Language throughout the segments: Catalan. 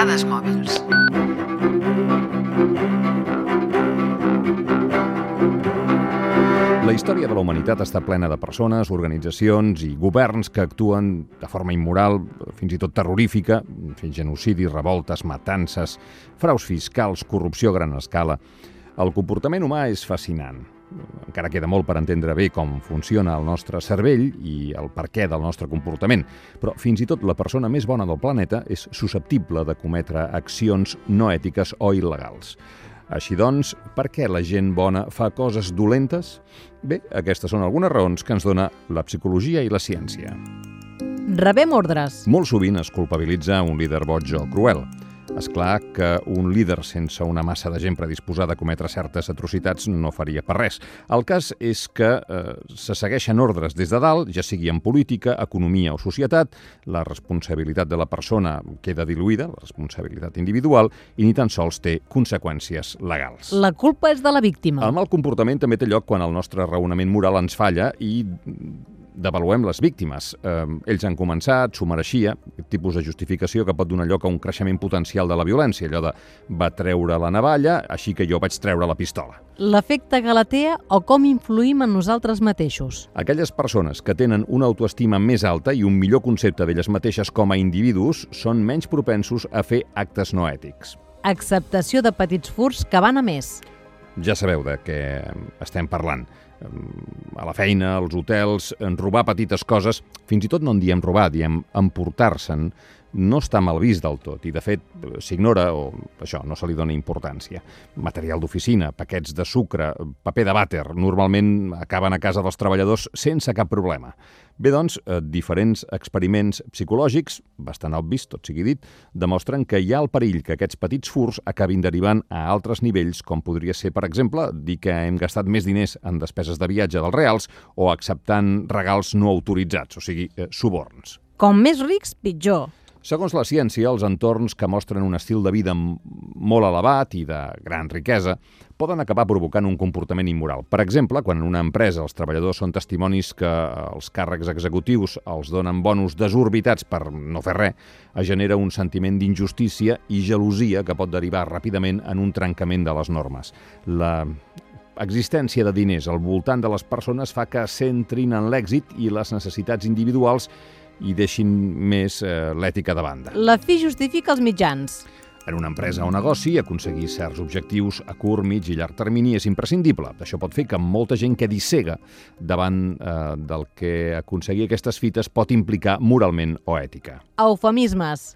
Dades mòbils. La història de la humanitat està plena de persones, organitzacions i governs que actuen de forma immoral, fins i tot terrorífica, fent genocidis, revoltes, matances, fraus fiscals, corrupció a gran escala. El comportament humà és fascinant. Encara queda molt per entendre bé com funciona el nostre cervell i el per què del nostre comportament, però fins i tot la persona més bona del planeta és susceptible de cometre accions no ètiques o il·legals. Així doncs, per què la gent bona fa coses dolentes? Bé, aquestes són algunes raons que ens dona la psicologia i la ciència. Rebem ordres. Molt sovint es culpabilitza un líder boig o cruel. És clar que un líder sense una massa de gent predisposada a cometre certes atrocitats no faria per res. El cas és que eh, se segueixen ordres des de dalt, ja sigui en política, economia o societat, la responsabilitat de la persona queda diluïda, la responsabilitat individual, i ni tan sols té conseqüències legals. La culpa és de la víctima. El mal comportament també té lloc quan el nostre raonament moral ens falla i devaluem les víctimes. Eh, ells han començat, s'ho mereixia, tipus de justificació que pot donar lloc a un creixement potencial de la violència, allò de va treure la navalla, així que jo vaig treure la pistola. L'efecte Galatea o com influïm en nosaltres mateixos. Aquelles persones que tenen una autoestima més alta i un millor concepte d'elles mateixes com a individus són menys propensos a fer actes no ètics. Acceptació de petits furs que van a més. Ja sabeu de què estem parlant. A la feina, als hotels, en robar petites coses, fins i tot no en diem robar, diem emportar-se'n, no està mal vist del tot i, de fet, s'ignora o això, no se li dona importància. Material d'oficina, paquets de sucre, paper de vàter, normalment acaben a casa dels treballadors sense cap problema. Bé, doncs, eh, diferents experiments psicològics, bastant obvis, tot sigui dit, demostren que hi ha el perill que aquests petits furs acabin derivant a altres nivells, com podria ser, per exemple, dir que hem gastat més diners en despeses de viatge dels reals o acceptant regals no autoritzats, o sigui, eh, suborns. Com més rics, pitjor. Segons la ciència, els entorns que mostren un estil de vida molt elevat i de gran riquesa poden acabar provocant un comportament immoral. Per exemple, quan en una empresa els treballadors són testimonis que els càrrecs executius els donen bonus desorbitats per no fer res, es genera un sentiment d'injustícia i gelosia que pot derivar ràpidament en un trencament de les normes. La existència de diners al voltant de les persones fa que centrin en l'èxit i les necessitats individuals i deixin més eh, l'ètica de banda. La fi justifica els mitjans. En una empresa o negoci, aconseguir certs objectius a curt, mig i llarg termini és imprescindible. Això pot fer que molta gent quedi cega davant eh, del que aconseguir aquestes fites pot implicar moralment o ètica. Eufemismes.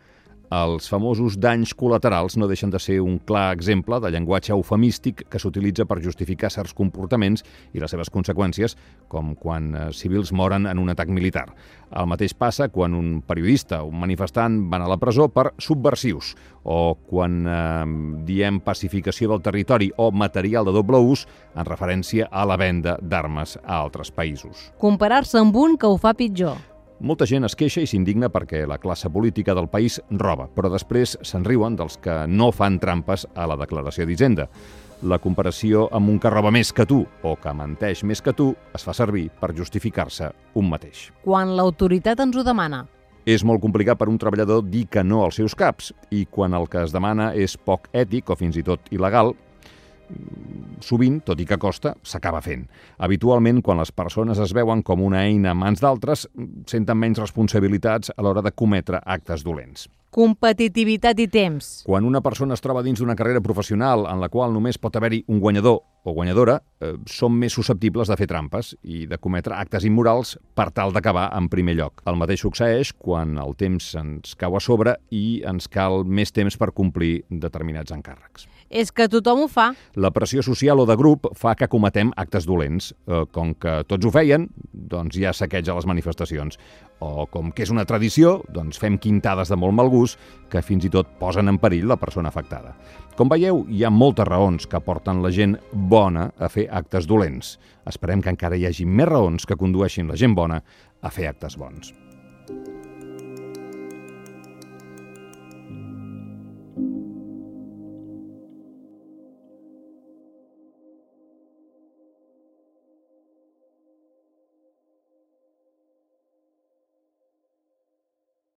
Els famosos danys col·laterals no deixen de ser un clar exemple de llenguatge eufemístic que s'utilitza per justificar certs comportaments i les seves conseqüències, com quan eh, civils moren en un atac militar. El mateix passa quan un periodista o un manifestant van a la presó per subversius, o quan eh, diem pacificació del territori o material de doble ús en referència a la venda d'armes a altres països. Comparar-se amb un que ho fa pitjor. Molta gent es queixa i s'indigna perquè la classe política del país roba, però després se'n riuen dels que no fan trampes a la declaració d'Hisenda. La comparació amb un que roba més que tu o que menteix més que tu es fa servir per justificar-se un mateix. Quan l'autoritat ens ho demana. És molt complicat per un treballador dir que no als seus caps i quan el que es demana és poc ètic o fins i tot il·legal, sovint, tot i que costa, s'acaba fent. Habitualment, quan les persones es veuen com una eina en mans d'altres, senten menys responsabilitats a l'hora de cometre actes dolents. Competitivitat i temps. Quan una persona es troba dins d'una carrera professional en la qual només pot haver-hi un guanyador o guanyadora, eh, són més susceptibles de fer trampes i de cometre actes immorals per tal d'acabar en primer lloc. El mateix succeeix quan el temps ens cau a sobre i ens cal més temps per complir determinats encàrrecs. És que tothom ho fa. La pressió social o de grup fa que cometem actes dolents. Eh, com que tots ho feien, doncs hi ha saqueig a les manifestacions. O com que és una tradició, doncs fem quintades de molt mal gust que fins i tot posen en perill la persona afectada. Com veieu, hi ha moltes raons que porten la gent bona a fer actes dolents. Esperem que encara hi hagi més raons que condueixin la gent bona a fer actes bons.